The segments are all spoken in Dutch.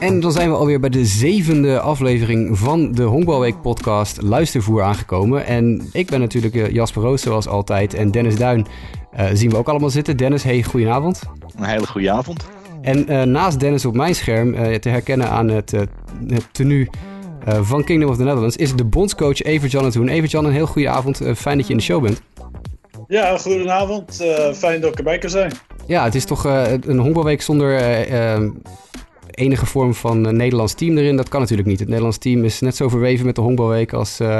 En dan zijn we alweer bij de zevende aflevering van de Honkbalweek podcast Luistervoer aangekomen. En ik ben natuurlijk eh, Jasper Roos zoals altijd en Dennis Duin uh, zien we ook allemaal zitten. Dennis, hey, goedenavond. Een hele goede avond. En uh, naast Dennis op mijn scherm, te herkennen aan het, het tenue van Kingdom of the Netherlands, is de bondscoach Evert-Jan het Evert-Jan, een heel goede avond. fijn dat je in de show bent. Ja, goedenavond. fijn dat ik erbij kan zijn. Ja, het is toch een honkbalweek zonder enige vorm van uh, Nederlands team erin. Dat kan natuurlijk niet. Het Nederlands team is net zo verweven met de honkbalweek als, uh,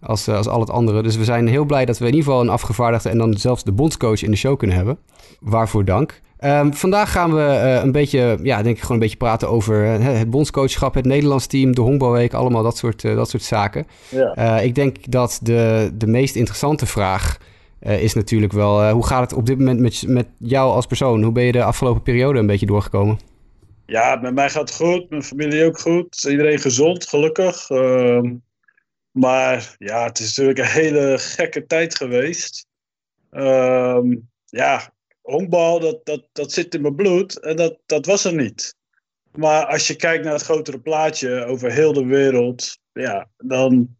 als, uh, als al het andere. Dus we zijn heel blij dat we in ieder geval een afgevaardigde en dan zelfs de bondscoach in de show kunnen hebben. Waarvoor dank. Um, vandaag gaan we een beetje, ja, denk ik gewoon een beetje praten over het bondscoachschap, het Nederlands team, de honkbalweek, allemaal dat soort, dat soort zaken. Ja. ik denk dat de, de meest interessante vraag is natuurlijk wel, hoe gaat het op dit moment met, met jou als persoon? Hoe ben je de afgelopen periode een beetje doorgekomen? Ja, met mij gaat het goed. Mijn familie ook goed. Iedereen gezond, gelukkig. Ehm, maar ja, het is natuurlijk een hele gekke tijd geweest. Ehm, ja, honkbal, dat, dat, dat zit in mijn bloed. En dat, dat was er niet. Maar als je kijkt naar het grotere plaatje over heel de wereld. Ja, dan,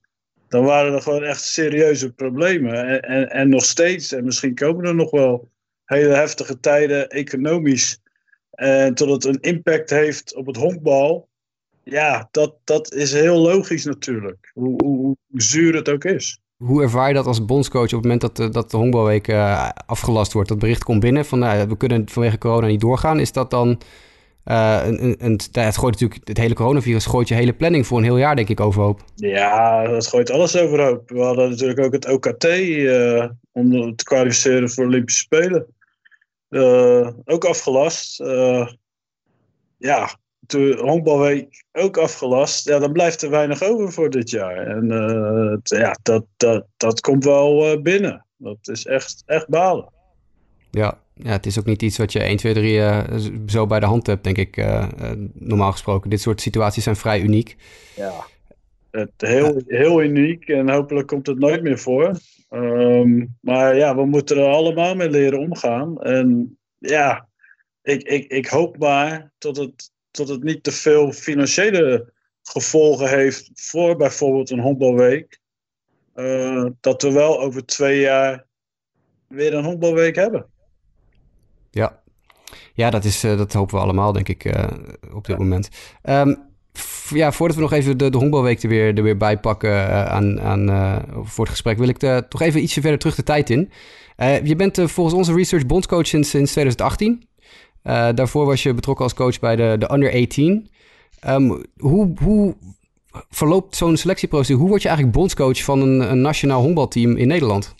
dan waren er gewoon echt serieuze problemen. En, en, en nog steeds. En misschien komen er nog wel hele heftige tijden economisch en tot het een impact heeft op het honkbal. Ja, dat, dat is heel logisch natuurlijk. Hoe, hoe, hoe zuur het ook is. Hoe ervaar je dat als bondscoach op het moment dat, de, dat de honkbalweek uh, afgelast wordt? Dat bericht komt binnen van nou, we kunnen vanwege corona niet doorgaan. Is dat dan... Uh, een, een, een, het gooit natuurlijk, het hele coronavirus gooit je hele planning voor een heel jaar, denk ik, overhoop. Ja, dat gooit alles overhoop. We hadden natuurlijk ook het OKT uh, om te kwalificeren voor Olympische Spelen. Uh, ook afgelast. Uh, ja, de honkbalweek ook afgelast. Ja, dan blijft er weinig over voor dit jaar. En uh, ja, dat, dat, dat komt wel binnen. Dat is echt, echt balen. Ja, ja, het is ook niet iets wat je 1, 2, 3 zo bij de hand hebt, denk ik, normaal gesproken. Dit soort situaties zijn vrij uniek. Ja, het, heel, heel uniek en hopelijk komt het nooit meer voor. Um, maar ja, we moeten er allemaal mee leren omgaan. En ja, ik, ik, ik hoop maar tot het, tot het niet te veel financiële gevolgen heeft voor bijvoorbeeld een honkbalweek. Uh, dat we wel over twee jaar weer een honkbalweek hebben. Ja, ja dat, is, uh, dat hopen we allemaal, denk ik, uh, op dit ja. moment. Um, ja, voordat we nog even de, de honkbalweek er weer, er weer bij pakken uh, aan, aan, uh, voor het gesprek, wil ik toch even ietsje verder terug de tijd in. Uh, je bent volgens onze research bondscoach sinds, sinds 2018. daarvoor was je betrokken als coach bij de, de Under 18. Um, ehm, hoe, hoe verloopt zo'n selectieprocedure? Hoe word je eigenlijk bondscoach van een, een nationaal honkbalteam in Nederland?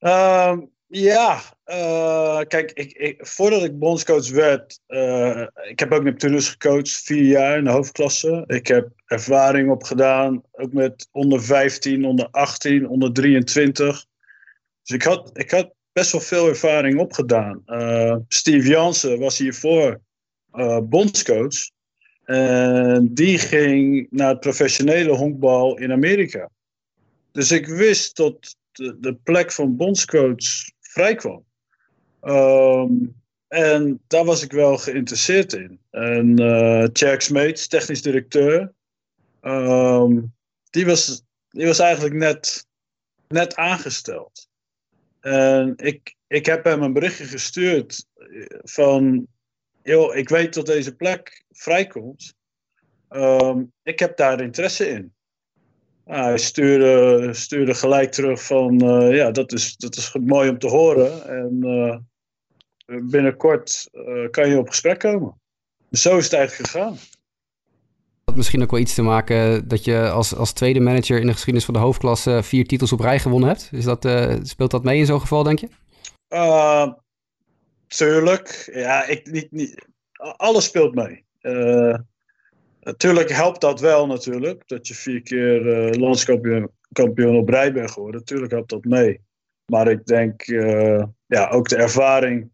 Um, ja, uh, kijk, ik, ik, voordat ik bondscoach werd, uh, ik heb ook Toulouse gecoacht, vier jaar in de hoofdklasse. Ik heb ervaring opgedaan, ook met onder 15, onder 18, onder 23. Dus ik had, ik had best wel veel ervaring opgedaan. Uh, Steve Jansen was hiervoor bondscoach. En die ging naar het professionele honkbal in Amerika. Dus ik wist dat de, de plek van bondscoach vrij kwam. Um, en daar was ik wel geïnteresseerd in. En uh, Jack Smeets, technisch directeur, um, die, was, die was eigenlijk net, net aangesteld. En ik, ik heb hem een berichtje gestuurd van, joh, ik weet dat deze plek vrijkomt. Um, ik heb daar interesse in. Nou, hij stuurde, stuurde gelijk terug van, uh, ja, dat is, dat is mooi om te horen. En binnenkort uh, kan je op gesprek komen. Zo is het eigenlijk gegaan. Dat misschien ook wel iets te maken dat je als, als tweede manager in de geschiedenis van de hoofdklasse vier titels op rij gewonnen hebt. Is dat, speelt dat mee in zo'n geval, denk je? tuurlijk. Ja, ik, niet, niet, alles speelt mee. Natuurlijk helpt dat wel natuurlijk. Dat je vier keer landskampioen kampioen op rij bent geworden. Natuurlijk helpt dat mee. Maar ik denk uh, ja, ook de ervaring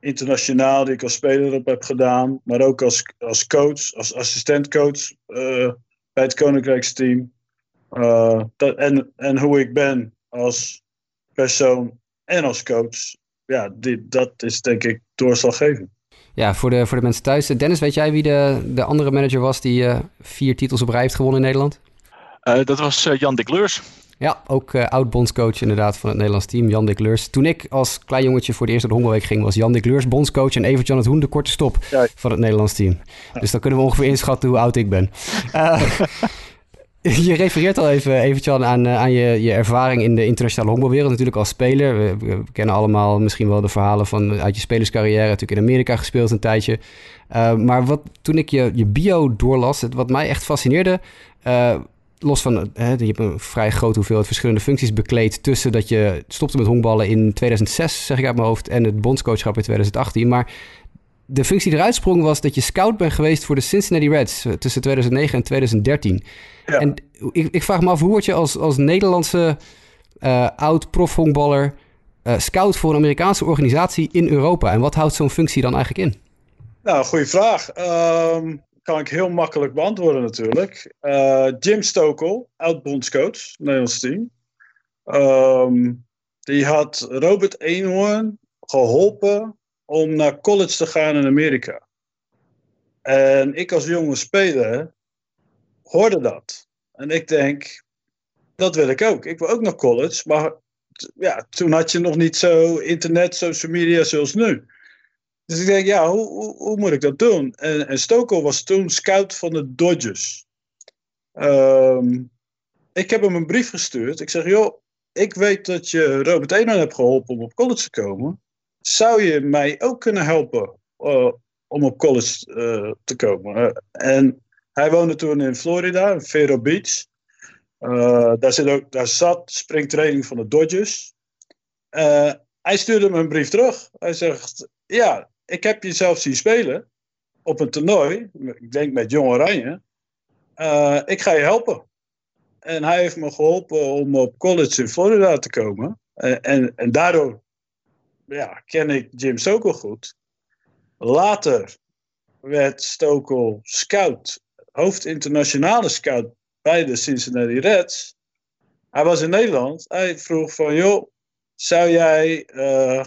internationaal die ik als speler op heb gedaan. Maar ook als, als coach, als assistentcoach uh, bij het Koninkrijksteam. dat, en, en hoe ik ben als persoon en als coach. Ja, die, dat is denk ik doorslaggevend. Ja, voor de, voor de mensen thuis. Dennis, weet jij wie de, de andere manager was die uh, vier titels op rij heeft gewonnen in Nederland? Uh, dat was uh, Jan Dick Leurs. Ja, ook oud-bondscoach inderdaad van het Nederlands team, Jan Dick Leurs. Toen ik als klein jongetje voor de eerste de Hongerweek ging, was Jan Dick Leurs bondscoach en Evert-Jan het Hoen de korte stop ja. van het Nederlands team. Dus dan kunnen we ongeveer inschatten hoe oud ik ben. Je refereert al even, eventjes aan, eh, aan je, je ervaring in de internationale honkbalwereld. Natuurlijk als speler. We, kennen allemaal misschien wel de verhalen van uit je spelerscarrière. Natuurlijk in Amerika gespeeld een tijdje. Uh, maar wat, toen ik je, je bio doorlas, het, wat mij echt fascineerde... Uh, los van, hè, je hebt een vrij grote hoeveelheid verschillende functies bekleed... tussen dat je stopte met honkballen in 2006, zeg ik uit mijn hoofd... en het bondscoachschap in 2018. Maar de functie die eruit sprong was dat je scout bent geweest voor de Cincinnati Reds... tussen 2009 en 2013... En ik, ik, vraag me af, hoe word je als, als Nederlandse uh, oud-profhonkballer uh, scout voor een Amerikaanse organisatie in Europa? En wat houdt zo'n functie dan eigenlijk in? Nou, goede vraag. Um, kan ik heel makkelijk beantwoorden natuurlijk. Uh, Jim Stokel, oud-bondscoach, Nederlands team. Um, die had Robert Eenhoorn geholpen om naar college te gaan in Amerika. En ik als jonge speler hoorde dat. En ik denk, dat wil ik ook. Ik wil ook naar college. Maar ja, toen had je nog niet zo internet, social media zoals nu. Dus ik denk, ja, hoe, hoe, moet ik dat doen? En, en was toen scout van de Dodgers. Um, ik heb hem een brief gestuurd. Ik zeg, joh, ik weet dat je Robert Eenhoorn hebt geholpen om op college te komen. Zou je mij ook kunnen helpen uh, om op college uh, te komen? Uh, en hij woonde toen in Florida, in Vero Beach. Daar, daar zat springtraining van de Dodgers. Hij stuurde me een brief terug. Hij zegt: Ja, ik heb je zelf zien spelen op een toernooi. Ik denk met Jong Oranje. Uh, ik ga je helpen. En hij heeft me geholpen om op college in Florida te komen. En, en, en daardoor ja, ken ik Jim Stokel goed. Later werd Stokel scout hoofd internationale scout bij de Cincinnati Reds. Hij was in Nederland. Hij vroeg van, joh, zou jij uh,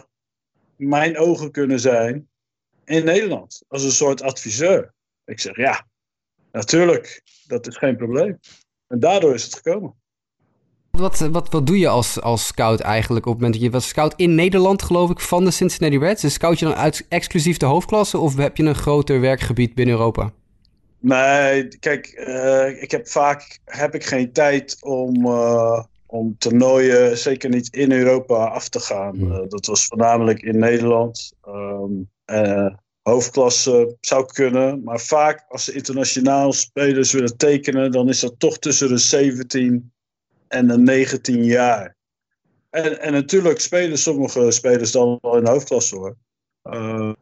mijn ogen kunnen zijn in Nederland? Als een soort adviseur. Ik zeg, ja, natuurlijk. Dat is geen probleem. En daardoor is het gekomen. Wat, wat, wat doe je als, als scout eigenlijk op het moment dat je was scout in Nederland, geloof ik, van de Cincinnati Reds? Dus scout je dan uit exclusief de hoofdklasse of heb je een groter werkgebied binnen Europa? Nee, kijk, uh, ik heb vaak heb ik geen tijd om, uh, om toernooien, zeker niet in Europa, af te gaan. Uh, dat was voornamelijk in Nederland. Um, hoofdklasse zou kunnen, maar vaak als ze internationaal spelers willen tekenen, dan is dat toch tussen de 17 en de 19 jaar. En, en natuurlijk spelen sommige spelers dan wel in de hoofdklasse hoor.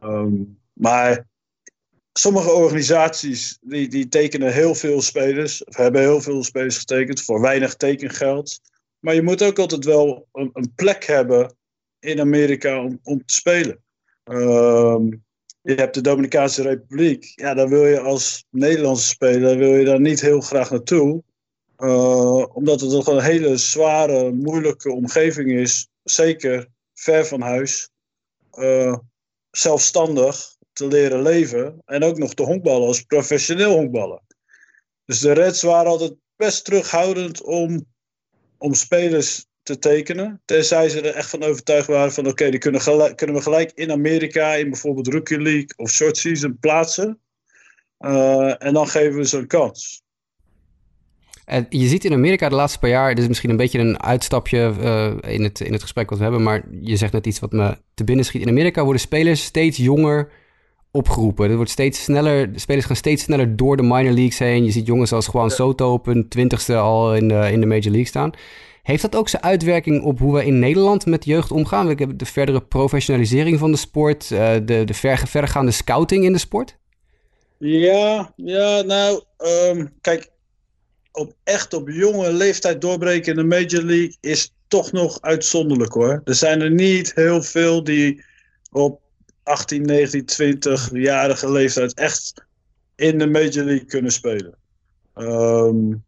Um, maar sommige organisaties die, die tekenen heel veel spelers, of hebben heel veel spelers getekend voor weinig tekengeld. Maar je moet ook altijd wel een, een plek hebben in Amerika om, om te spelen. Um, je hebt de Dominicaanse Republiek. Ja, daar wil je als Nederlandse speler wil je daar niet heel graag naartoe. Uh, omdat het toch een hele zware, moeilijke omgeving is. Zeker ver van huis. Uh, zelfstandig te leren leven. En ook nog te honkballen als professioneel honkballen. Dus de Reds waren altijd best terughoudend om, om spelers te tekenen. Tenzij ze er echt van overtuigd waren van oké, die kunnen, gelijk, kunnen we gelijk in Amerika in bijvoorbeeld Rookie League of Short Season plaatsen. Uh, en dan geven we ze een kans. En je ziet in Amerika de laatste paar jaar, dit is misschien een beetje een uitstapje uh, in, het, in het gesprek wat we hebben, maar je zegt net iets wat me te binnen schiet. In Amerika worden spelers steeds jonger opgeroepen. Er wordt steeds sneller, de spelers gaan steeds sneller door de minor leagues heen. Je ziet jongens als Juan Soto op hun twintigste al in de, in de Major League staan. Heeft dat ook zijn uitwerking op hoe we in Nederland met jeugd omgaan? We hebben de verdere professionalisering van de sport, uh, de, de ver, verdergaande scouting in de sport? Ja, ja nou, um, kijk, op echt op jonge leeftijd doorbreken in de Major League is toch nog uitzonderlijk hoor. Er zijn er niet heel veel die op 18, 19, 20-jarige leeftijd echt in de Major League kunnen spelen. Um,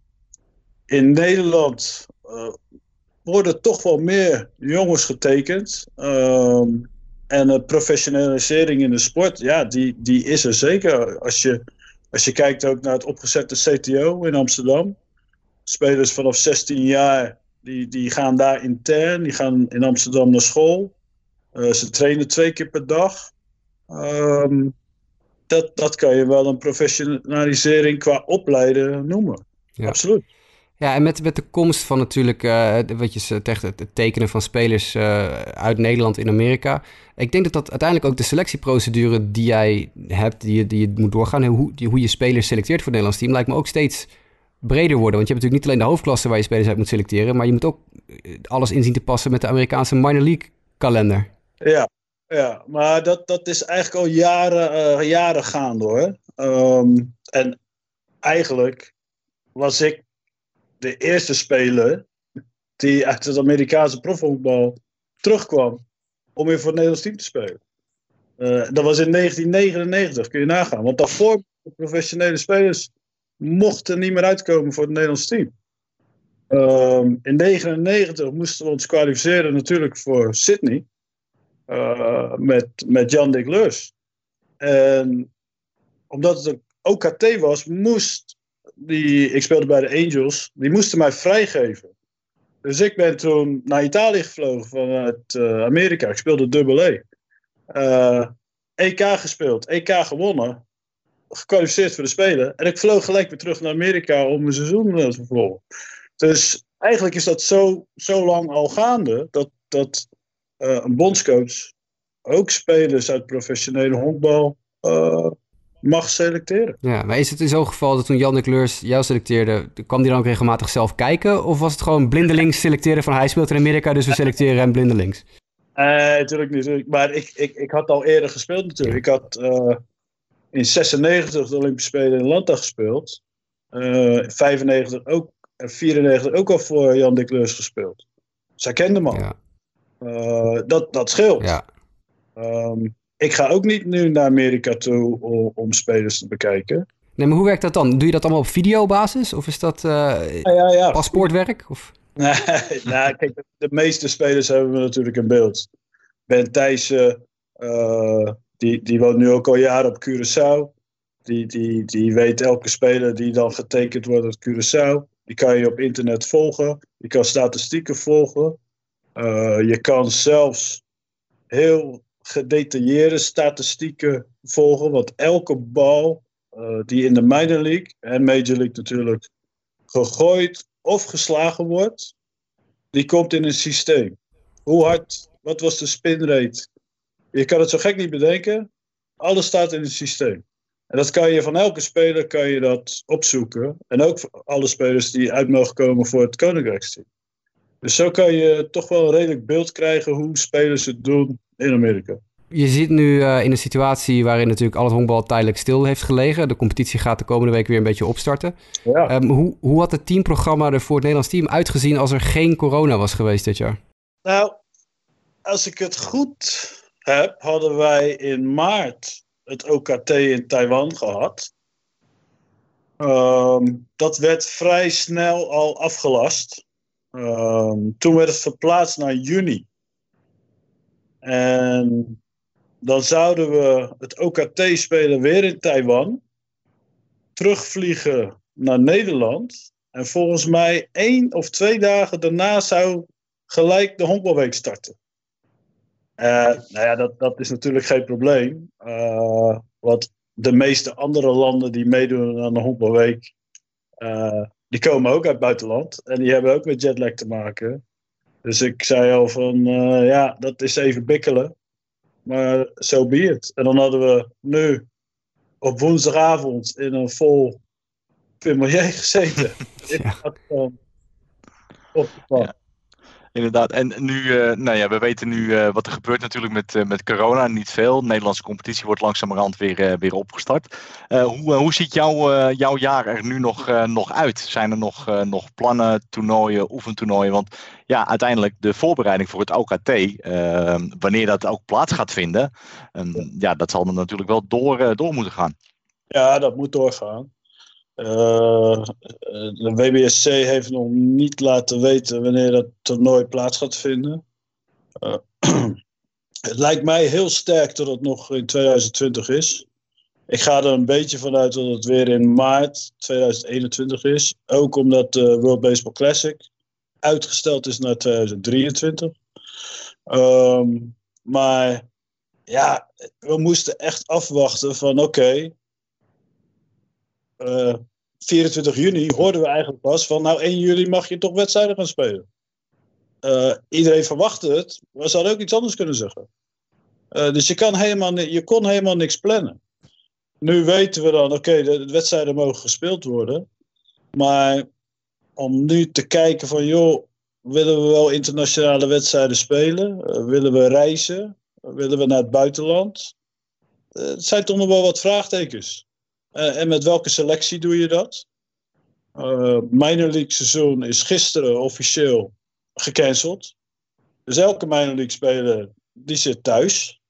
in Nederland uh, worden toch wel meer jongens getekend. Um, En uh, professionalisering in de sport, ja, die, die is er zeker. Als je, als je kijkt ook naar het opgezette CTO in Amsterdam. Spelers vanaf 16 jaar, die, die gaan daar intern. Die gaan in Amsterdam naar school. Uh, ze trainen twee keer per dag. Um, dat, dat kan je wel een professionalisering qua opleiden noemen. Ja. Absoluut. Ja, en met, met de komst van natuurlijk, uh, wat je zegt, het tekenen van spelers uh, uit Nederland in Amerika. Ik denk dat dat uiteindelijk ook de selectieprocedure die jij hebt, die je, die je moet doorgaan, hoe, die, hoe je spelers selecteert voor het Nederlands team, lijkt me ook steeds breder worden. Want je hebt natuurlijk niet alleen de hoofdklasse waar je spelers uit moet selecteren, maar je moet ook eh, alles inzien te passen met de Amerikaanse minor league kalender. Ja, ja maar dat, dat is eigenlijk al jaren, uh, jaren gaande hoor. Um, en eigenlijk was ik de eerste speler die uit het Amerikaanse profvoetbal terugkwam om weer voor het Nederlands team te spelen. Uh, dat was in 1999, kun je nagaan. Want daarvoor de professionele spelers mochten niet meer uitkomen voor het Nederlands team. Um, in 1999 moesten we ons kwalificeren natuurlijk voor Sydney. Uh, met, met Jan Dick. En omdat het een OKT was, moest die, ik speelde bij de Angels, die moesten mij vrijgeven. Dus ik ben toen naar Italië gevlogen vanuit uh, Amerika. Ik speelde dubbel E. Uh, EK gespeeld, EK gewonnen, gekwalificeerd voor de Spelen. En ik vloog gelijk weer terug naar Amerika om mijn seizoen te volgen. Dus eigenlijk is dat zo, zo lang al gaande dat, dat een bondscoach ook spelers uit professionele honkbal mag selecteren. Ja, maar is het in zo'n geval dat toen Jan de Kleurs jou selecteerde, kwam die dan ook regelmatig zelf kijken? Of was het gewoon blindelings selecteren van hij speelt in Amerika, dus we selecteren hem blindelings? Nee, natuurlijk niet. Maar ik, ik, ik had al eerder gespeeld natuurlijk. Ik had uh, in 96 de Olympische Spelen in Atlanta gespeeld. Uh, 95 ook, en 94 ook al voor Jan de Kleurs gespeeld. Zij kende me Ja. Uh, dat, dat scheelt. Ja. Um, ik ga ook niet nu naar Amerika toe om, om, spelers te bekijken. Nee, maar hoe werkt dat dan? Doe je dat allemaal op videobasis? Of is dat uh, ja, ja, ja. paspoortwerk? Of? Nee, nou, kijk, de, meeste spelers hebben we natuurlijk in beeld. Ben Thijssen, uh, die, die woont nu ook al jaren op Curaçao. Die, die, die weet elke speler die dan getekend wordt op Curaçao. Die kan je op internet volgen. Je kan statistieken volgen. Uh, je kan zelfs heel gedetailleerde statistieken volgen. Want elke bal uh, die in de minor league en major league natuurlijk gegooid of geslagen wordt, die komt in een systeem. Hoe hard, wat was de spinrate? Je kan het zo gek niet bedenken. Alles staat in het systeem. En dat kan je van elke speler kan je dat opzoeken. En ook alle spelers die uit mogen komen voor het Koninkrijksteam. Dus zo kan je toch wel een redelijk beeld krijgen hoe spelers het doen in Amerika. Je zit nu uh, in een situatie waarin natuurlijk al het honkbal tijdelijk stil heeft gelegen. De competitie gaat de komende week weer een beetje opstarten. Ja. Um, hoe, hoe had het teamprogramma er voor het Nederlands team uitgezien als er geen corona was geweest dit jaar? Nou, als ik het goed heb, hadden wij in maart het OKT in Taiwan gehad. Um, dat werd vrij snel al afgelast. Um, toen werd het verplaatst naar juni. En dan zouden we het OKT spelen weer in Taiwan. Terugvliegen naar Nederland. En volgens mij één of twee dagen daarna zou gelijk de honkbalweek starten. Uh, nou ja, dat, dat is natuurlijk geen probleem. Uh, want de meeste andere landen die meedoen aan de honkbalweek, uh, die komen ook uit het buitenland. En die hebben ook met jetlag te maken. Dus ik zei al van, ja, dat is even bikkelen. Maar zo so be it. En dan hadden we nu op woensdagavond in een vol Pimelier gezeten. ja. op de inderdaad. En nu, uh, nou ja, we weten nu uh, wat er gebeurt natuurlijk met, uh, met corona. Niet veel. De Nederlandse competitie wordt langzamerhand weer, weer opgestart. hoe, hoe ziet jouw, jouw jaar er nu nog, nog uit? Zijn er nog, nog plannen, toernooien, oefentoernooien? Want ja, uiteindelijk de voorbereiding voor het OKT, wanneer dat ook plaats gaat vinden, ja, dat zal er natuurlijk wel door, door moeten gaan. Ja, dat moet doorgaan. Uh, de WBSC heeft nog niet laten weten wanneer dat toernooi plaats gaat vinden. Uh, Het lijkt mij heel sterk dat het nog in 2020 is. Ik ga er een beetje vanuit dat het weer in maart 2021 is. Ook omdat de World Baseball Classic uitgesteld is naar 2023. Ehm, maar ja, we moesten echt afwachten van oké. 24 eh, juni hoorden we eigenlijk pas van nou 1 juli mag je toch wedstrijden gaan spelen. Uh, iedereen verwachtte het, maar ze hadden ook iets anders kunnen zeggen. Uh, dus je, kan helemaal, je kon helemaal niks plannen. Nu weten we dan, oké, de, de, wedstrijden mogen gespeeld worden. Maar om nu te kijken van, joh, willen we wel internationale wedstrijden spelen? Willen we reizen? willen we naar het buitenland? het zijn toch nog wel wat vraagtekens. En met welke selectie doe je dat? minor league seizoen is gisteren officieel gecanceld. Dus elke minor league speler die zit thuis.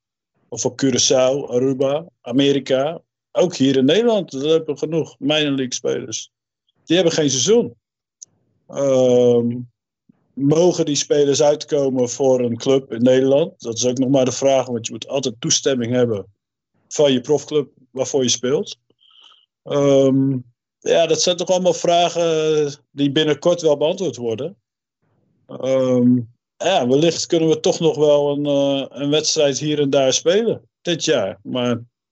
Of op Curaçao, Aruba, Amerika. Ook hier in Nederland er hebben genoeg minor league spelers. Die hebben geen seizoen. Ehm, mogen die spelers uitkomen voor een club in Nederland? Dat is ook nog maar de vraag, want je moet altijd toestemming hebben van je profclub waarvoor je speelt. Ehm, ja, dat zijn toch allemaal vragen die binnenkort wel beantwoord worden. Um, ja, wellicht kunnen we toch nog wel een, uh, een wedstrijd hier en daar spelen dit jaar. Maar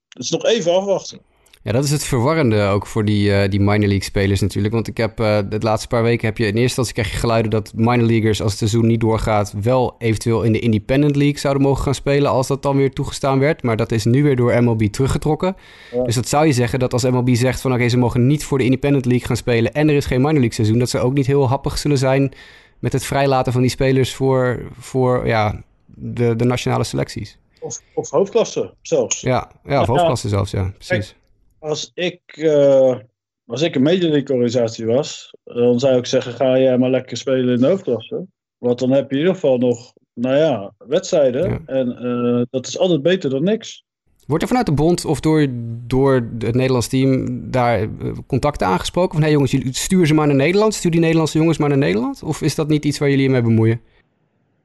het is nog even afwachten. Ja, dat is het verwarrende ook voor die, uh, die minor league spelers natuurlijk. Want ik heb uh, de laatste paar weken heb je in eerste instantie krijg je geluiden dat minor leaguers als het seizoen niet doorgaat wel eventueel in de independent league zouden mogen gaan spelen als dat dan weer toegestaan werd. Maar dat is nu weer door MLB teruggetrokken. Ja. Dus dat zou je zeggen dat als MLB zegt van oké okay, ze mogen niet voor de independent league gaan spelen en er is geen minor league seizoen, dat ze ook niet heel happig zullen zijn met het vrijlaten van die spelers voor, voor ja, de, de nationale selecties. Of, of hoofdklasse zelfs. Ja, ja of hoofdklasse zelfs, ja, precies. Als ik, uh, als ik een Major organisatie was, dan zou ik zeggen, ga jij maar lekker spelen in de hoofdklasse. Want dan heb je in ieder geval nog, nou ja, wedstrijden. En uh, dat is altijd beter dan niks. Wordt er vanuit de bond of door, door het Nederlands team daar eh, contacten aangesproken? Van hé hey jongens, jullie stuur ze maar naar Nederland. Stuur die Nederlandse jongens maar naar Nederland? Of is dat niet iets waar jullie je mee bemoeien?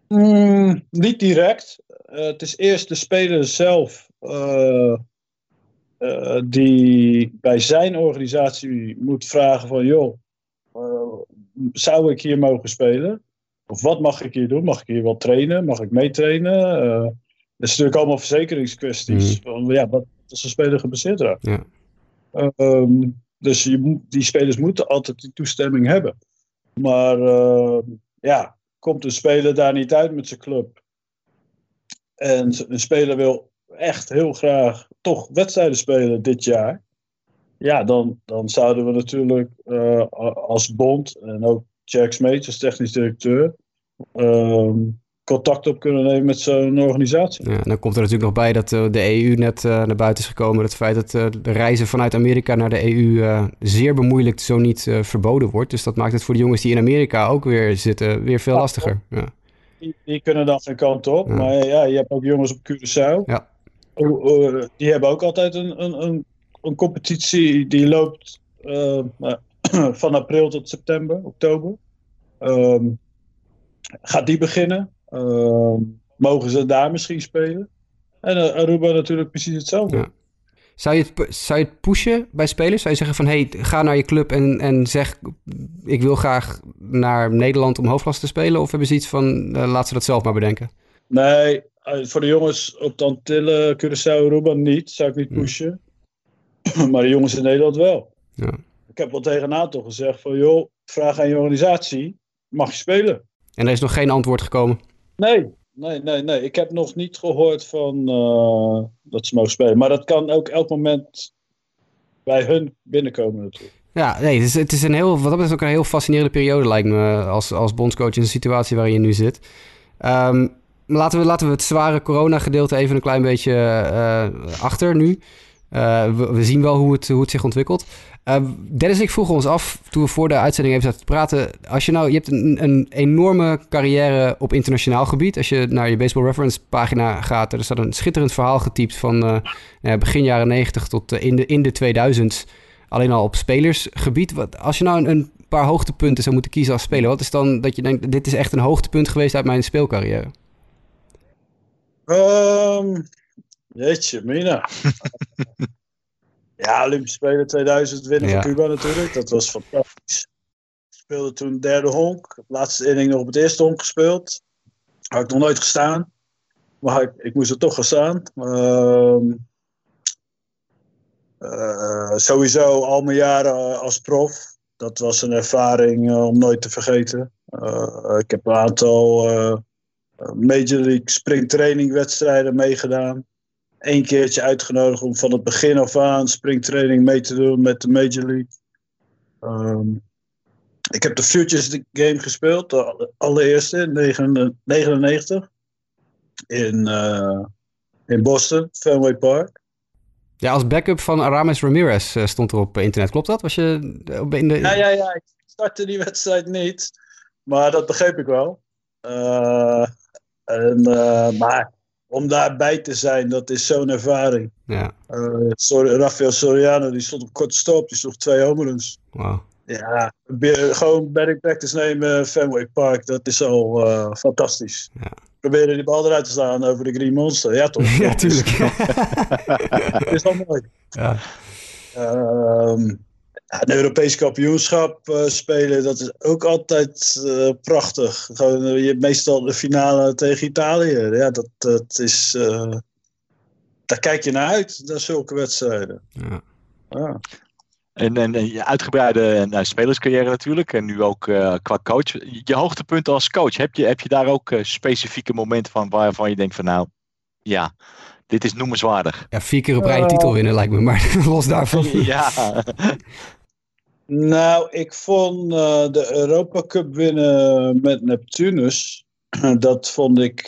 Mm, niet direct. Uh, het is eerst de speler zelf uh, uh, die bij zijn organisatie moet vragen van joh, zou ik hier mogen spelen? Of wat mag ik hier doen? Mag ik hier wel trainen? Mag ik meetrainen? Dat is natuurlijk allemaal verzekeringskwesties. Mm. ja, wat is een speler gebaseerd raakt. Ja. Um, dus je, die spelers moeten altijd die toestemming hebben. Maar uh, ja, komt een speler daar niet uit met zijn club. En een speler wil echt heel graag toch wedstrijden spelen dit jaar. Ja, dan, dan zouden we natuurlijk uh, als bond en ook Jack Smeets als technisch directeur. Uh, contact op kunnen nemen met zo'n organisatie. Ja, dan komt er natuurlijk nog bij dat uh, de EU net uh, naar buiten is gekomen. Het feit dat uh, de reizen vanuit Amerika naar de EU zeer bemoeilijkt, zo niet verboden wordt. Dus dat maakt het voor de jongens die in Amerika ook weer zitten, weer veel lastiger. Ja. Die, die, kunnen dan geen kant op. Ja. Maar ja, je hebt ook jongens op Curaçao. Ja. Die hebben ook altijd een, een, een, een competitie die loopt van april tot september, oktober. Um, gaat die beginnen? Uh, mogen ze daar misschien spelen? En uh, Aruba natuurlijk precies hetzelfde. Ja. Zou je, het, zou je het pushen bij spelers? Zou je zeggen van, hey, ga naar je club en, en zeg... ik wil graag naar Nederland om hoofdklasse te spelen? Of hebben ze iets van, uh, laat ze dat zelf maar bedenken? Nee, eh, voor de jongens op Antillen, Curaçao, Aruba niet. Zou ik niet pushen. maar de jongens in Nederland wel. Ja. Ik heb wel tegen een aantal gezegd van, joh, vraag aan je organisatie, mag je spelen? En er is nog geen antwoord gekomen? Nee, nee, nee, nee. Ik heb nog niet gehoord van uh, dat ze mogen spelen. Maar dat kan ook elk moment bij hun binnenkomen natuurlijk. Ja, nee, het is, het is een heel, wat dat betreft ook een heel fascinerende periode lijkt me als, als bondscoach in de situatie waarin je nu zit. Um, laten, we, laten we het zware corona-gedeelte even een klein beetje uh, achter nu. Uh, we, we, zien wel hoe het, hoe het zich ontwikkelt. Uh, Dennis en ik vroegen ons af, toen we voor de uitzending even zaten te praten... als je nou, je hebt een, een enorme carrière op internationaal gebied. Als je naar je Baseball Reference pagina gaat... er staat een schitterend verhaal getypt van uh, begin jaren 90 tot in, de, in de 2000's. Alleen al op spelersgebied. Wat, als je nou een, een, paar hoogtepunten zou moeten kiezen als speler... wat is dan dat je denkt, dit is echt een hoogtepunt geweest uit mijn speelcarrière? Um, jeetje, Mina. ja, Olympische Spelen 2000 winnen van Cuba natuurlijk. Dat was fantastisch. Ik speelde toen derde honk. Laatste inning nog op het eerste honk gespeeld. Had ik nog nooit gestaan. Maar ik, ik moest er toch gaan staan. Um, uh, sowieso al mijn jaren als prof. Dat was een ervaring uh, om nooit te vergeten. Uh, ik heb een aantal Major League springtraining wedstrijden meegedaan. Eén keertje uitgenodigd om van het begin af aan springtraining mee te doen met de Major League. Um, ik heb de Futures Game gespeeld, de allereerste in 1999 in, uh, in Boston, Fenway Park. Ja, als backup van Aramis Ramirez uh, stond er op internet. Klopt dat? Was je in de... Ja, ja, ja. Ik startte die wedstrijd niet. Maar dat begreep ik wel. Uh, en, maar om daarbij te zijn, dat is zo'n ervaring. Ja. sorry, Rafael Soriano, die stond op korte stop. Die sloeg twee homeruns. Wow. Ja, gewoon batting practice nemen, Fenway Park, dat is al uh, fantastisch. Ja. Proberen die bal eruit te slaan over de Green Monster. Ja, toch? ja, tuurlijk. dat is al mooi. Ja. Um, een Europees kampioenschap uh, spelen, dat is ook altijd uh, prachtig. Gewoon, je hebt meestal de finale tegen Italië. Ja, dat, dat is. daar kijk je naar uit, naar zulke wedstrijden. Ja. ja. En, en, en je uitgebreide nou, spelerscarrière natuurlijk. En nu ook uh, qua coach. Je hoogtepunten als coach. Heb je, heb je daar ook uh, specifieke momenten van waarvan je denkt van nou, ja, dit is noemenswaardig. Ja, vier keer op rij een titel winnen lijkt me. Maar los daarvan. ja. nou, ik vond uh, de Europa Cup winnen met Neptunus. dat vond ik,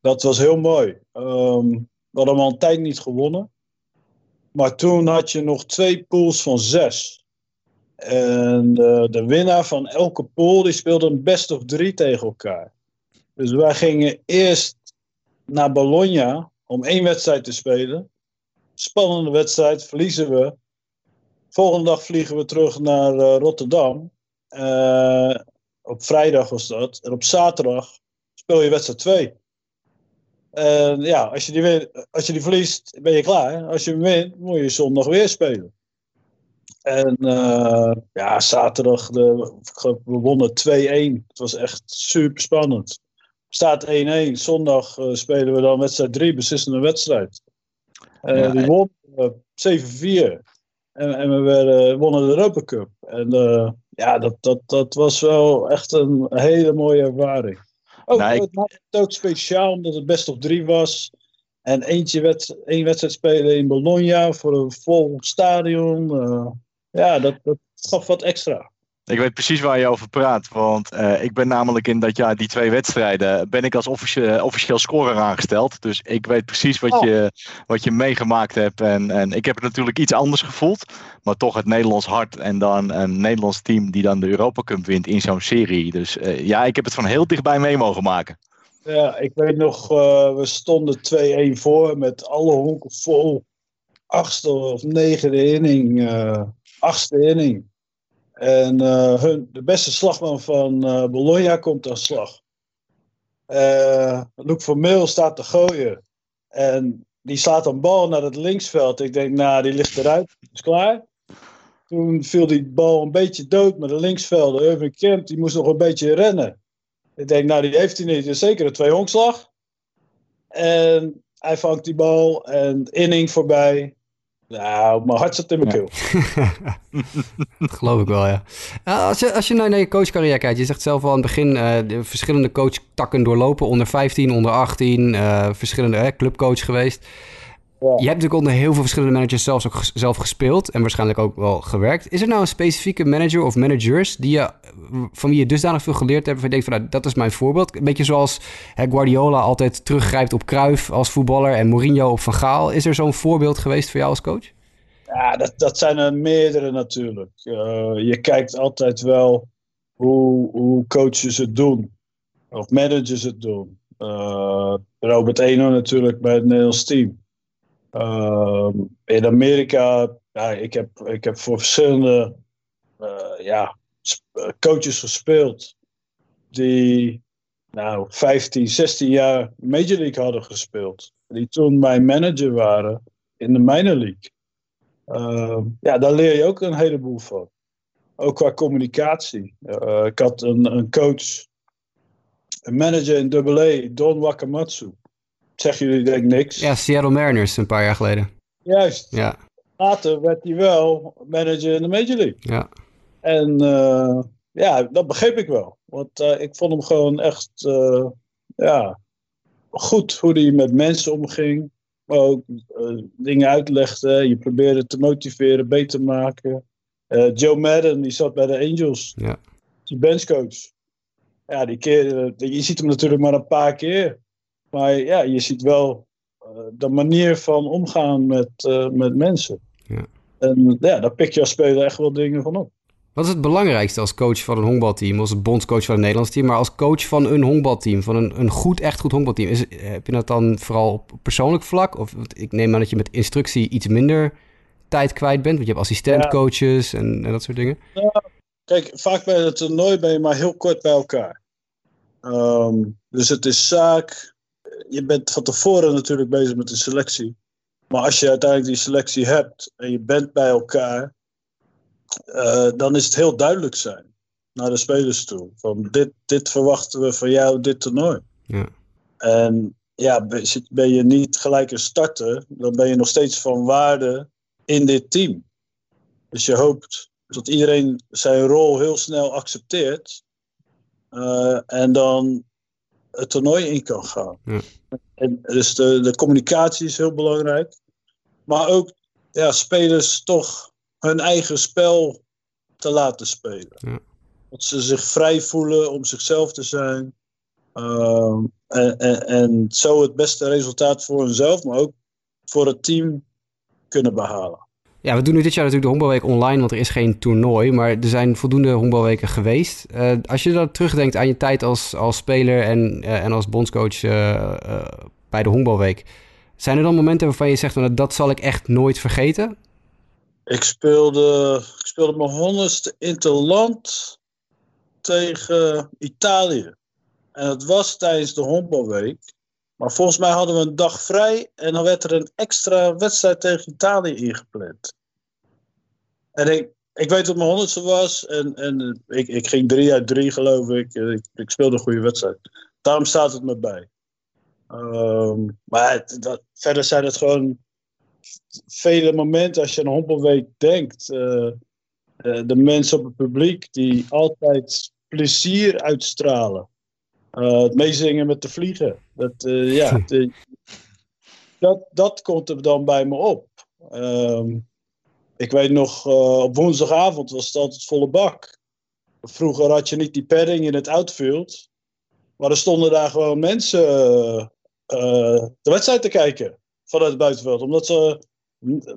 dat was heel mooi. Um, we hadden al een tijd niet gewonnen. Maar toen had je nog twee pools van zes. En de, de winnaar van elke pool die speelde een best of drie tegen elkaar. Dus wij gingen eerst naar Bologna om één wedstrijd te spelen. Spannende wedstrijd, verliezen we. Volgende dag vliegen we terug naar uh, Rotterdam. Uh, op vrijdag was dat. En op zaterdag speel je wedstrijd 2. En ja, als je, die win, als je die verliest, ben je klaar. Als je wint, moet je zondag weer spelen. En uh, ja, zaterdag, de, we wonnen 2-1. Het was echt super spannend. Staat 1-1. Zondag uh, spelen we dan wedstrijd 3, beslissende wedstrijd. Uh, ja, die won 7-4. En, en, we werden, wonnen de Europa Cup. En ja, dat, dat, dat was wel echt een hele mooie ervaring. Oh, nou, het ook speciaal omdat het best op drie was. En eentje wed één wedstrijd spelen in Bologna voor een vol stadion. Uh, ja, dat, dat gaf wat extra. Ik weet precies waar je over praat. Want uh, ik ben namelijk in dat jaar die twee wedstrijden. ben ik als officie officieel scorer aangesteld. Dus ik weet precies wat, oh. je, wat je meegemaakt hebt. En, en ik heb het natuurlijk iets anders gevoeld. Maar toch het Nederlands hart. En dan een Nederlands team die dan de Europa Cup wint in zo'n serie. Dus uh, ja, ik heb het van heel dichtbij mee mogen maken. Ja, ik weet nog, uh, we stonden 2-1 voor met alle honken vol. Achtste of negende inning. achtste inning. En uh, hun, de beste slagman van uh, Bologna komt aan slag. Uh, Luc van Meel staat te gooien. En die slaat een bal naar het linksveld. Ik denk, nou, die ligt eruit. Is klaar. Toen viel die bal een beetje dood met de linksvelder. Irving Kemp, die moest nog een beetje rennen. Ik denk, nou, die heeft hij niet. Dus zeker een twee honkslag. En hij vangt die bal en inning voorbij. Nou, mijn hart zit in mijn keel. dat geloof ik wel, ja. als, je, als je naar je coachcarrière kijkt, je zegt zelf al aan het begin uh, de verschillende coachtakken doorlopen. Onder 15, onder 18, uh, verschillende clubcoach geweest. Je hebt natuurlijk onder heel veel verschillende managers zelfs ook zelf gespeeld en waarschijnlijk ook wel gewerkt. Is er nou een specifieke manager of managers die je, van wie je dusdanig veel geleerd hebt, waar je denkt van nou, dat is mijn voorbeeld? Een beetje zoals hè, Guardiola altijd teruggrijpt op Cruyff als voetballer en Mourinho op Van Gaal. Is er zo'n voorbeeld geweest voor jou als coach? Ja, dat, dat zijn er meerdere natuurlijk. Uh, je kijkt altijd wel hoe, hoe coaches het doen. Of managers het doen. Uh, Robert Eno natuurlijk bij het Nederlands team. Uh, in Amerika, ja, ik, heb, ik heb voor verschillende uh, ja, coaches gespeeld die nou, 15, 16 jaar Major League hadden gespeeld. Die toen mijn manager waren in de minor league. Uh, ja, daar leer je ook een heleboel van. Ook qua communicatie. Uh, ik had een, een coach, een manager in AA, Don Wakamatsu. Zeggen jullie denk ik niks? Ja, Seattle Mariners een paar jaar geleden. Juist. Ja. Later werd hij wel manager in de Major League. Ja. En uh, ja, dat begreep ik wel. Want uh, ik vond hem gewoon echt uh, ja, goed hoe hij met mensen omging. Maar ook dingen uitlegde. Je probeerde te motiveren, beter te maken. Joe Madden, die zat bij de Angels. Ja. Die benchcoach. Ja, die keer, je ziet hem natuurlijk maar een paar keer. Maar ja, je ziet wel de manier van omgaan met, met mensen. Ja. En ja, daar pik je als speler echt wel dingen van op. Wat is het belangrijkste als coach van een honkbalteam, als bondscoach van een Nederlands team, maar als coach van een honkbalteam, van een, een goed, echt goed honkbalteam? Is, heb je dat dan vooral op persoonlijk vlak? Of ik neem aan dat je met instructie iets minder tijd kwijt bent, want je hebt assistentcoaches ja. en, en, dat soort dingen. Ja, kijk, vaak bij het toernooi ben je maar heel kort bij elkaar. Um, dus het is zaak, je bent van tevoren natuurlijk bezig met de selectie. Maar als je uiteindelijk die selectie hebt en je bent bij elkaar, uh, dan is het heel duidelijk zijn naar de spelers toe. Van dit, dit verwachten we van jou, dit toernooi. Ja. En ja, ben je niet gelijk een starter, dan ben je nog steeds van waarde in dit team. Dus je hoopt dat iedereen zijn rol heel snel accepteert uh, en dan het toernooi in kan gaan. Ja. En dus de, de communicatie is heel belangrijk. Maar ook ja, spelers toch hun eigen spel te laten spelen. Ja. Dat ze zich vrij voelen om zichzelf te zijn. Uh, en, en, en, zo het beste resultaat voor hunzelf, maar ook voor het team kunnen behalen. Ja, we doen nu dit jaar natuurlijk de honkbalweek online, want er is geen toernooi. Maar er zijn voldoende honkbalweken geweest. Uh, als je dan terugdenkt aan je tijd als, als speler en, uh, en als bondscoach uh, bij de honkbalweek. Zijn er dan momenten waarvan je zegt, nou, dat zal ik echt nooit vergeten? Ik speelde, ik speelde mijn honderdste interland tegen Italië. En het was tijdens de honkbalweek. Maar volgens mij hadden we een dag vrij en dan werd er een extra wedstrijd tegen Italië ingepland. En ik, ik weet wat mijn honderdste was en, en ik, ik ging drie uit drie geloof ik. ik. Ik speelde een goede wedstrijd. Daarom staat het me bij. Um, maar het, dat, verder zijn het gewoon vele momenten als je aan Hompelweek denkt. Uh, uh, de mensen op het publiek die altijd plezier uitstralen. Uh, het meezingen met de vliegen. Dat, ja, de, dat, dat komt er dan bij me op. Um, ik weet nog, op woensdagavond was het altijd volle bak. Vroeger had je niet die padding in het outfield. Maar er stonden daar gewoon mensen de wedstrijd te kijken vanuit het buitenveld. Omdat ze,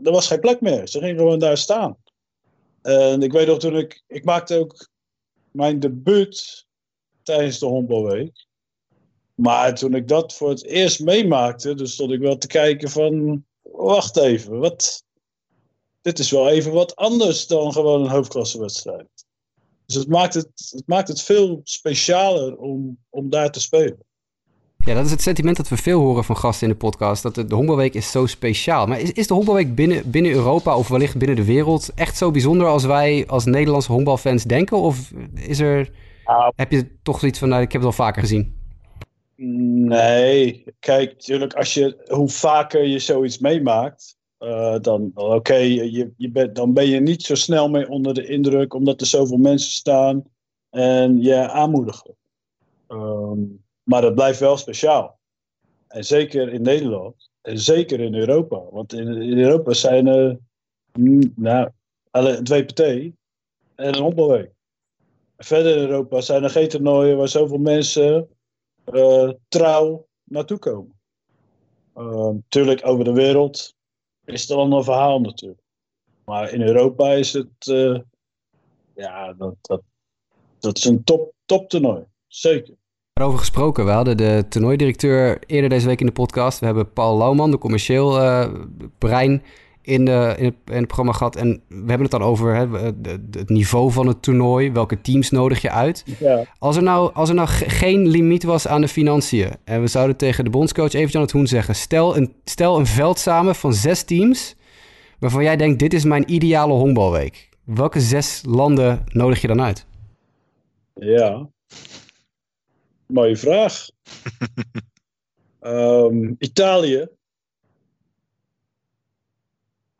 er was geen plek meer. Ze gingen gewoon daar staan. En ik weet nog toen ik, ik maakte ook mijn debuut tijdens de honkbalweek. Maar toen ik dat voor het eerst meemaakte, dus stond ik wel te kijken van, wacht even, wat, dit is wel even wat anders dan gewoon een hoofdklassewedstrijd. Dus het maakt het, het maakt het veel specialer om, om daar te spelen. Ja, dat is het sentiment dat we veel horen van gasten in de podcast. Dat de, de Honkbalweek is zo speciaal. Maar is, is de Honkbalweek binnen, binnen Europa of wellicht binnen de wereld echt zo bijzonder als wij als Nederlandse honkbalfans denken? Of is er, nou, heb je toch zoiets van, nou, ik heb het al vaker gezien? Nee, kijk, natuurlijk, als je, hoe vaker je zoiets meemaakt, uh, dan, oké, je, je bent, dan ben je niet zo snel mee onder de indruk, omdat er zoveel mensen staan en je aanmoedigen. Um, maar dat blijft wel speciaal. En zeker in Nederland. En zeker in Europa. Want in, Europa zijn er mm, nou, een WPT en een honkbalweek. Verder in Europa zijn er geen toernooien waar zoveel mensen uh, trouw naartoe komen. Uh, tuurlijk, over de wereld is het een verhaal natuurlijk. Maar in Europa is het, uh, ja, dat, dat, dat is een top, top toernooi. Zeker. Daarover gesproken, we hadden de toernooidirecteur eerder deze week in de podcast. We hebben Paul Lauwman, de commercieel uh, brein in, de, in, het, in het programma gehad. En we hebben het dan over hè, het niveau van het toernooi. Welke teams nodig je uit? Ja. Als, er nou, als er nou geen limiet was aan de financiën. En we zouden tegen de bondscoach even Jan het Hoen zeggen. Stel een, stel een veld samen van zes teams. Waarvan jij denkt, dit is mijn ideale honkbalweek. Welke zes landen nodig je dan uit? Ja, mooie vraag. um, Italië.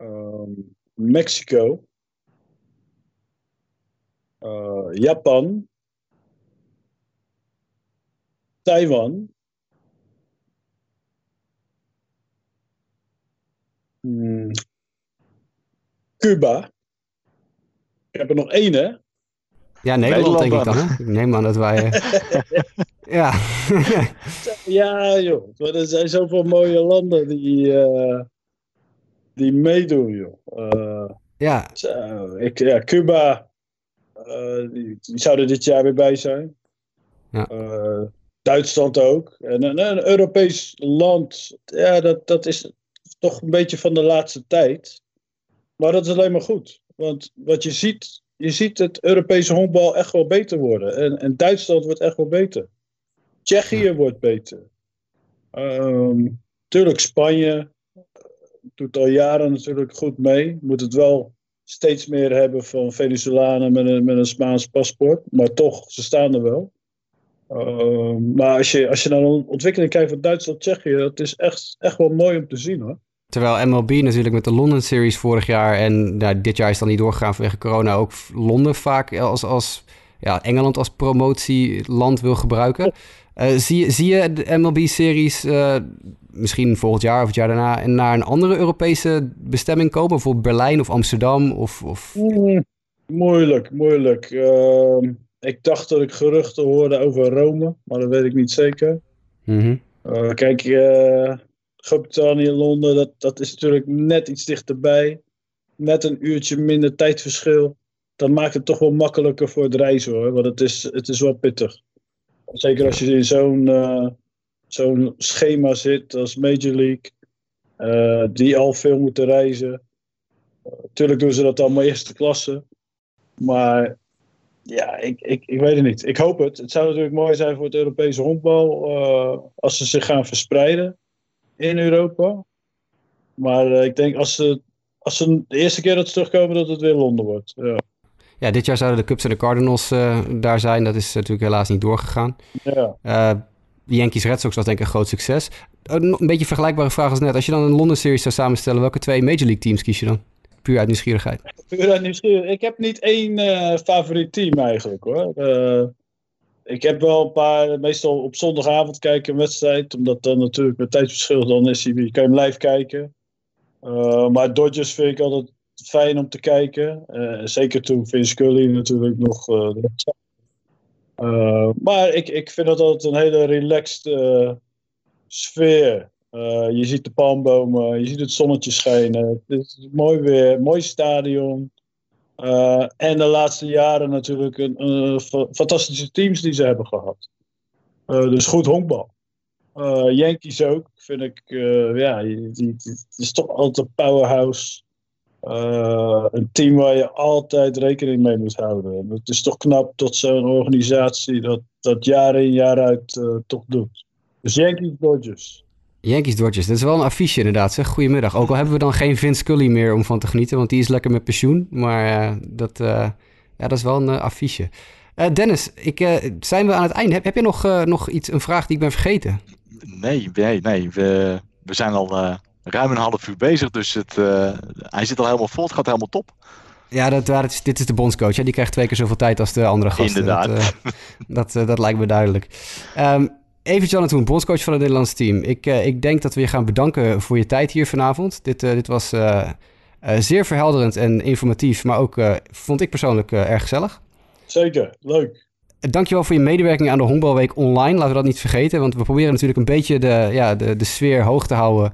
Um, Mexico. Uh, Japan. Taiwan. Hmm. Cuba. Ik heb er nog één, hè? Ja, Nederland, denk ik dan. Hè? Ik neem aan dat wij... Eh, ja. ja, joh. Er zijn zoveel mooie landen die, uh, die meedoen, joh. Uh, ja. ik, ja, Cuba, die, die, zouden dit jaar weer bij zijn. Ja. Duitsland ook. En een, een Europees land, ja, dat, dat is toch een beetje van de laatste tijd. Maar dat is alleen maar goed. Want wat je ziet je ziet het Europese honkbal echt wel beter worden. En, en Duitsland wordt echt wel beter. Tsjechië wordt beter. Um, tuurlijk, Spanje doet al jaren natuurlijk goed mee. Moet het wel steeds meer hebben van Venezolanen met een, met een Spaans paspoort. Maar toch, ze staan er wel. Um, maar als je, als je naar de ontwikkeling kijkt van Duitsland-Tsjechië, dat is echt, echt wel mooi om te zien hoor. Terwijl MLB natuurlijk met de London Series vorig jaar en nou, dit jaar is dan niet doorgegaan vanwege corona, ook Londen vaak als, als ja, Engeland als promotieland wil gebruiken. Uh, zie, zie je de MLB-series uh, misschien volgend jaar of het jaar daarna naar een andere Europese bestemming komen? Bijvoorbeeld Berlijn of Amsterdam? Of, of... Mm, moeilijk, moeilijk. Uh, ik dacht dat ik geruchten hoorde over Rome, maar dat weet ik niet zeker. Mm -hmm. kijk, Groot-Brittannië, Londen, dat, dat is natuurlijk net iets dichterbij. Net een uurtje minder tijdverschil. Dat maakt het toch wel makkelijker voor het reizen hoor. Want het is, het is wel pittig. Zeker als je in zo'n uh, zo'n schema zit als Major League. Uh, die al veel moeten reizen. Tuurlijk doen ze dat allemaal eerste klasse. Maar ja, ik, ik, ik weet het niet. Ik hoop het. Het zou natuurlijk mooi zijn voor het Europese honkbal. als ze zich gaan verspreiden in Europa. Maar ik denk als ze, als ze de eerste keer dat ze terugkomen, dat het weer Londen wordt. Ja. Ja, dit jaar zouden de Cubs en de Cardinals uh, daar zijn. Dat is natuurlijk helaas niet doorgegaan. Ja. Uh, de Yankees Red Sox was denk ik een groot succes. Een, een beetje vergelijkbare vraag als net. Als je dan een Londen Series zou samenstellen, welke twee Major League teams kies je dan? Puur uit nieuwsgierigheid. Puur uit nieuwsgierigheid. Ik heb niet één uh, favoriet team eigenlijk hoor ik heb wel een paar, meestal op zondagavond kijken een wedstrijd. Omdat dan natuurlijk met tijdsverschil, dan is hij, kan je hem live kijken. Maar Dodgers vind ik altijd fijn om te kijken. Uh, zeker toen Vince Scully natuurlijk nog. Uh, maar ik, ik vind dat altijd een hele relaxed sfeer. je ziet de palmbomen, je ziet het zonnetje schijnen. Het is mooi weer, mooi stadion. En de laatste jaren natuurlijk een, fantastische teams die ze hebben gehad. Dus goed honkbal. Yankees ook, vind ik. ja, het is toch altijd powerhouse. Een team waar je altijd rekening mee moet houden. Het is toch knap dat zo'n organisatie dat, dat jaar in jaar uit toch doet. Dus Yankees Dodgers. Yankees Dodgers, dat is wel een affiche inderdaad. Zeg. Goedemiddag. Ook al hebben we dan geen Vince Scully meer om van te genieten, want die is lekker met pensioen. Maar uh, dat, uh, ja, dat is wel een uh, affiche. Dennis, ik, zijn we aan het einde? Heb, heb je nog, nog iets, een vraag die ik ben vergeten? Nee, nee, nee. We, we zijn al ruim een half uur bezig, dus het, hij zit al helemaal vol. Het gaat helemaal top. Ja, dat, dit is de bondscoach. Hè? Die krijgt twee keer zoveel tijd als de andere gasten. Inderdaad. Dat, dat, dat lijkt me duidelijk. Um, Even Jonathan, bondscoach van het Nederlandse team. Ik, uh, ik denk dat we je gaan bedanken voor je tijd hier vanavond. Dit, uh, dit was uh, zeer verhelderend en informatief, maar ook vond ik persoonlijk erg gezellig. Zeker, leuk. Dankjewel voor je medewerking aan de Honkbalweek online. Laten we dat niet vergeten, want we proberen natuurlijk een beetje de, ja, de, de sfeer hoog te houden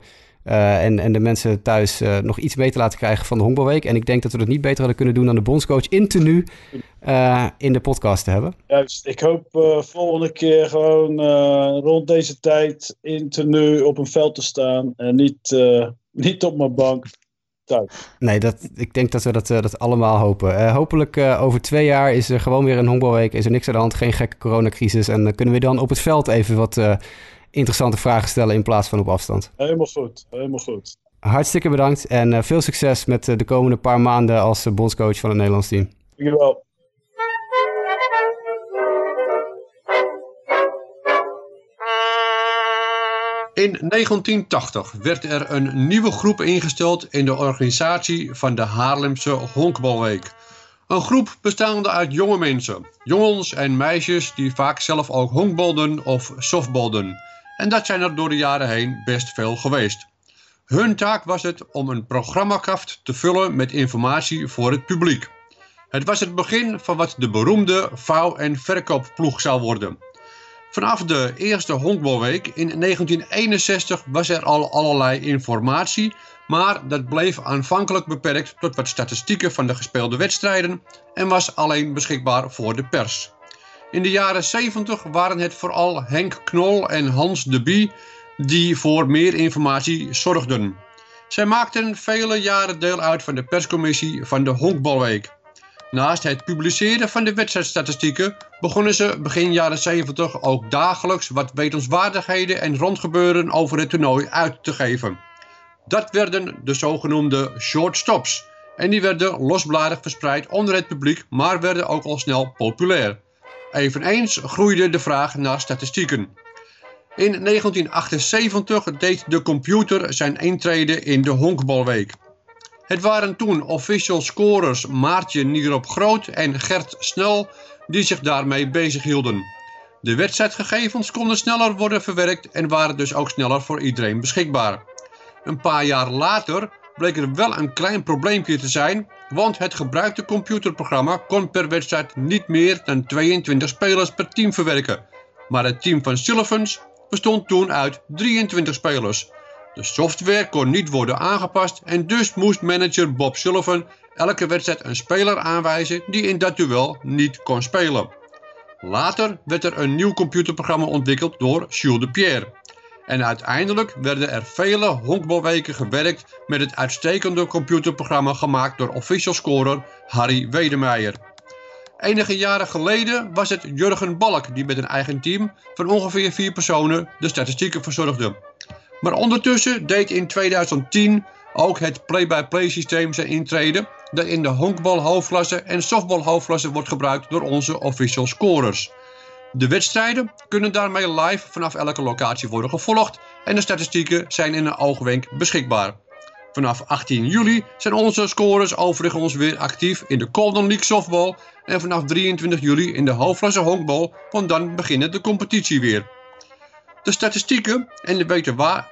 uh, en, en de mensen thuis uh, nog iets mee te laten krijgen van de Honkbalweek. En ik denk dat we het niet beter hadden kunnen doen dan de bondscoach in tenue uh, in de podcast te hebben. Juist, ik hoop volgende keer gewoon rond deze tijd in tenue op een veld te staan en niet, niet op mijn bank. tijd. Nee, dat, ik denk dat we dat, dat allemaal hopen. hopelijk over twee jaar is er gewoon weer een honkbalweek. Is er niks aan de hand, geen gekke coronacrisis. En kunnen we dan op het veld even wat interessante vragen stellen in plaats van op afstand. Helemaal goed, helemaal goed. Hartstikke bedankt en veel succes met de komende paar maanden als bondscoach van het Nederlands team. Dankjewel. In 1980 werd er een nieuwe groep ingesteld in de organisatie van de Haarlemse Honkbalweek. Een groep bestaande uit jonge mensen, jongens en meisjes die vaak zelf ook honkbalden of softbalden. En dat zijn er door de jaren heen best veel geweest. Hun taak was het om een programmakaft te vullen met informatie voor het publiek. Het was het begin van wat de beroemde vouw- en verkoopploeg zou worden. Vanaf de eerste honkbalweek in 1961 was er al allerlei informatie, maar dat bleef aanvankelijk beperkt tot wat statistieken van de gespeelde wedstrijden en was alleen beschikbaar voor de pers. In de jaren 70 waren het vooral Henk Knol en Hans de Bie die voor meer informatie zorgden. Zij maakten vele jaren deel uit van de perscommissie van de Honkbalweek. Naast het publiceren van de wedstrijdstatistieken begonnen ze begin jaren 70 ook dagelijks wat wetenswaardigheden en rondgebeuren over het toernooi uit te geven. Dat werden de zogenoemde short stops en die werden losbladig verspreid onder het publiek, maar werden ook al snel populair. Eveneens groeide de vraag naar statistieken. In 1978 deed de computer zijn intrede in de honkbalweek. Het waren toen official scorers Maartje Nierop Groot en Gert Snel die zich daarmee bezighielden. De wedstrijdgegevens konden sneller worden verwerkt en waren dus ook sneller voor iedereen beschikbaar. Een paar jaar later bleek er wel een klein probleempje te zijn, want het gebruikte computerprogramma kon per wedstrijd niet meer dan 22 spelers per team verwerken. Maar het team van Sullivan's bestond toen uit 23 spelers. De software kon niet worden aangepast en dus moest manager Bob Sullivan elke wedstrijd een speler aanwijzen die in dat duel niet kon spelen. Later werd er een nieuw computerprogramma ontwikkeld door Jules de Pierre. En uiteindelijk werden er vele honkbalweken gewerkt met het uitstekende computerprogramma gemaakt door official scorer Harry Wedemeijer. Enige jaren geleden was het Jurgen Balk die met een eigen team van ongeveer vier personen de statistieken verzorgde. Maar ondertussen deed in 2010 ook het play-by-play systeem zijn intrede dat in de honkbal hoofdklasse en softbal hoofdklasse wordt gebruikt door onze official scorers. De wedstrijden kunnen daarmee live vanaf elke locatie worden gevolgd en de statistieken zijn in een oogwenk beschikbaar. Vanaf 18 juli zijn onze scorers overigens weer actief in de Golden League softball en vanaf 23 juli in de hoofdklasse honkbal, want dan begint de competitie weer. De statistieken en de,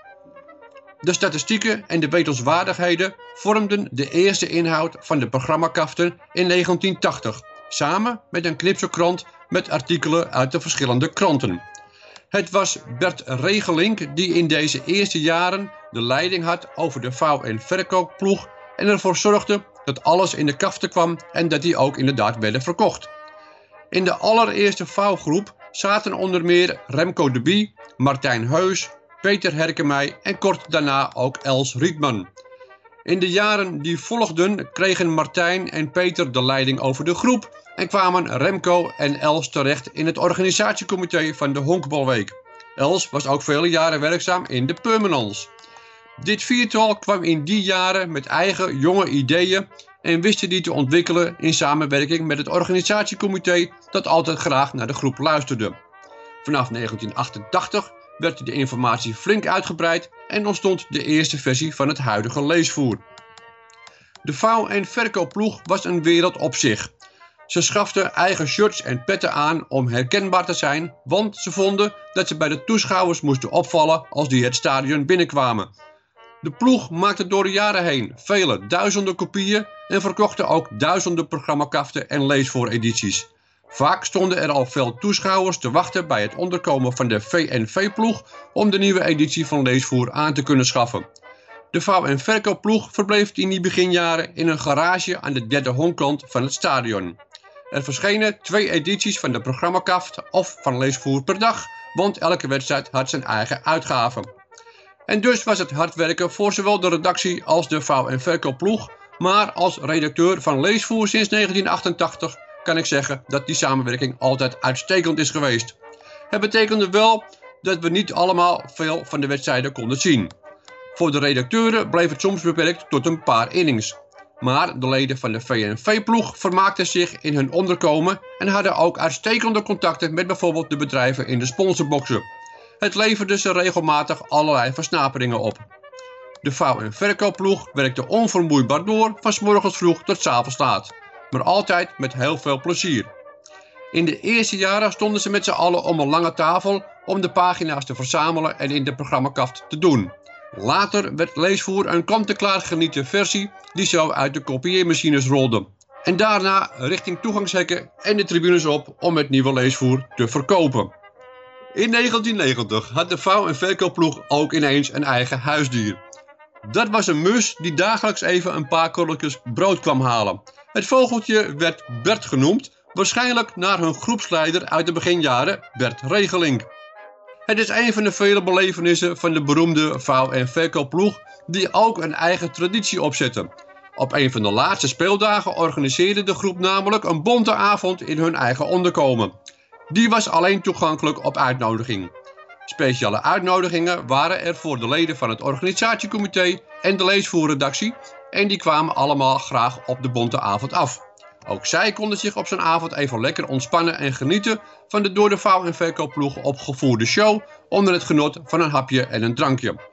de statistieken en de vormden de eerste inhoud van de programmakaften in 1980, samen met een knipselkrant met artikelen uit de verschillende kranten. Het was Bert Regelink die in deze eerste jaren de leiding had over de vouw- en verkoopploeg en ervoor zorgde dat alles in de kaften kwam en dat die ook inderdaad werden verkocht. In de allereerste vouwgroep zaten onder meer Remco de Bie, Martijn Heus, Peter Herkemij en kort daarna ook Els Rietman. In de jaren die volgden kregen Martijn en Peter de leiding over de groep en kwamen Remco en Els terecht in het organisatiecomité van de Honkbalweek. Els was ook vele jaren werkzaam in de Permanence. Dit viertal kwam in die jaren met eigen jonge ideeën en wisten die te ontwikkelen in samenwerking met het organisatiecomité dat altijd graag naar de groep luisterde. Vanaf 1988 werd de informatie flink uitgebreid en ontstond de eerste versie van het huidige leesvoer. De vouw- en verkoopploeg was een wereld op zich. Ze schaften eigen shirts en petten aan om herkenbaar te zijn, want ze vonden dat ze bij de toeschouwers moesten opvallen als die het stadion binnenkwamen. De ploeg maakte door de jaren heen vele duizenden kopieën en verkochten ook duizenden programmakaften en leesvooredities. Vaak stonden er al veel toeschouwers te wachten bij het onderkomen van de VNV-ploeg om de nieuwe editie van Leesvoer aan te kunnen schaffen. De vouw- en verkoopploeg verbleef in die beginjaren in een garage aan de derde honkant van het stadion. Er verschenen twee edities van de programmakaft of van Leesvoer per dag, want elke wedstrijd had zijn eigen uitgave. En dus was het hard werken voor zowel de redactie als de vouw- en verkoopploeg. Maar als redacteur van Leesvoer sinds 1988 kan ik zeggen dat die samenwerking altijd uitstekend is geweest. Het betekende wel dat we niet allemaal veel van de wedstrijden konden zien. Voor de redacteuren bleef het soms beperkt tot een paar innings. Maar de leden van de VNV-ploeg vermaakten zich in hun onderkomen en hadden ook uitstekende contacten met bijvoorbeeld de bedrijven in de sponsorboxen. Het leverde ze regelmatig allerlei versnaperingen op. De vouw- en verkoopploeg werkte onvermoeibaar door van s morgens vroeg tot s avonds laat, maar altijd met heel veel plezier. In de eerste jaren stonden ze met z'n allen om een lange tafel om de pagina's te verzamelen en in de programmakaft te doen. Later werd leesvoer een kant-en-klaar genieten versie die zo uit de kopieermachines rolde. En daarna richting toegangshekken en de tribunes op om het nieuwe leesvoer te verkopen. In 1990 had de vouw- en verkoopploeg ook ineens een eigen huisdier. Dat was een mus die dagelijks even een paar korreltjes brood kwam halen. Het vogeltje werd Bert genoemd, waarschijnlijk naar hun groepsleider uit de beginjaren, Bert Regeling. Het is een van de vele belevenissen van de beroemde vouw- en verkoopploeg die ook een eigen traditie opzetten. Op een van de laatste speeldagen organiseerde de groep namelijk een bonte avond in hun eigen onderkomen. Die was alleen toegankelijk op uitnodiging. Speciale uitnodigingen waren er voor de leden van het organisatiecomité en de leesvoerredactie en die kwamen allemaal graag op de bonte avond af. Ook zij konden zich op zo'n avond even lekker ontspannen en genieten van de door de vouw- en verkoopploeg opgevoerde show onder het genot van een hapje en een drankje.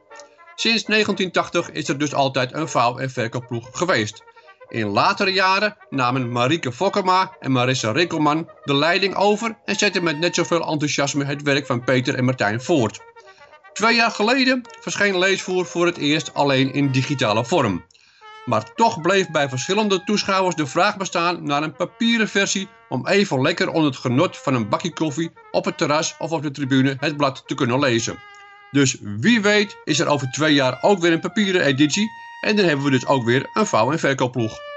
Sinds 1980 is er dus altijd een vouw- en verkoopploeg geweest. In latere jaren namen Marieke Fokkema en Marissa Rikkelman de leiding over en zetten met net zoveel enthousiasme het werk van Peter en Martijn voort. Twee jaar geleden verscheen Leesvoer voor het eerst alleen in digitale vorm. Maar toch bleef bij verschillende toeschouwers de vraag bestaan naar een papieren versie om even lekker onder het genot van een bakje koffie op het terras of op de tribune het blad te kunnen lezen. Dus wie weet is er over twee jaar ook weer een papieren editie en dan hebben we dus ook weer een vouw- en verkoopploeg.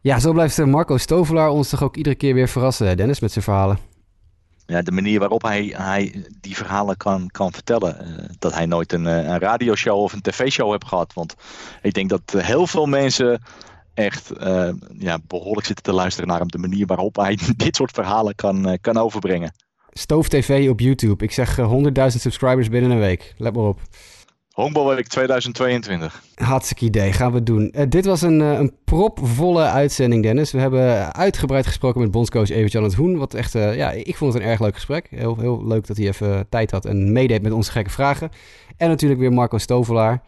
Ja, zo blijft eh, Marco Stovelaar ons toch ook iedere keer weer verrassen, Dennis, met zijn verhalen. Ja, de manier waarop hij, hij die verhalen kan, kan vertellen. Uh, dat hij nooit een, een radioshow of een tv-show heeft gehad. Want ik denk dat heel veel mensen echt uh, ja, behoorlijk zitten te luisteren naar hem. De manier waarop hij dit soort verhalen kan, uh, kan overbrengen. Stoof TV op YouTube. Ik zeg 100.000 subscribers binnen een week. Let maar op. Honkbalweek 2022. Hartstikke idee, gaan we doen. Uh, dit was een, uh, een propvolle uitzending, Dennis. We hebben uitgebreid gesproken met bondscoach Evert-Jan het Hoen. Wat echt, uh, ja, ik vond het een erg leuk gesprek. Heel, heel leuk dat hij even tijd had en meedeed met onze gekke vragen. En natuurlijk weer Marco Stovelaar.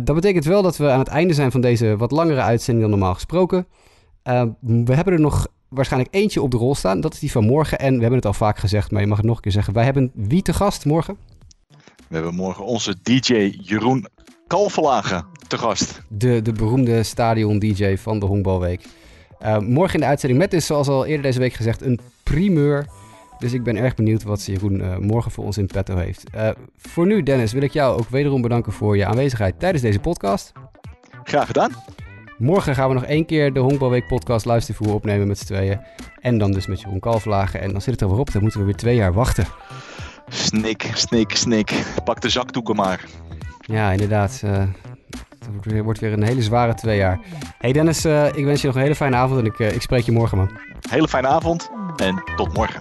dat betekent wel dat we aan het einde zijn van deze wat langere uitzending dan normaal gesproken. we hebben er nog waarschijnlijk eentje op de rol staan. Dat is die van morgen. En we hebben het al vaak gezegd, maar je mag het nog een keer zeggen. Wij hebben wie te gast morgen? We hebben morgen onze DJ Jeroen Kalverlagen te gast. De, de beroemde stadion-DJ van de Honkbalweek. Uh, morgen in de uitzending met dus, zoals al eerder deze week gezegd, een primeur. Dus ik ben erg benieuwd wat Jeroen uh, morgen voor ons in petto heeft. Uh, voor nu, Dennis, wil ik jou ook wederom bedanken voor je aanwezigheid tijdens deze podcast. Graag gedaan. Morgen gaan we nog één keer de Honkbalweek podcast luistervoer opnemen met z'n tweeën. En dan dus met Jeroen Kalverlagen. En dan zit het er weer op. Dan moeten we weer twee jaar wachten. Snik, snik, snik. Pak de zakdoeken maar. Ja, inderdaad. Uh, het wordt weer, wordt weer, een hele zware twee jaar. Hey Dennis, uh, ik wens je nog een hele fijne avond en ik, uh, ik spreek je morgen man. Hele fijne avond en tot morgen.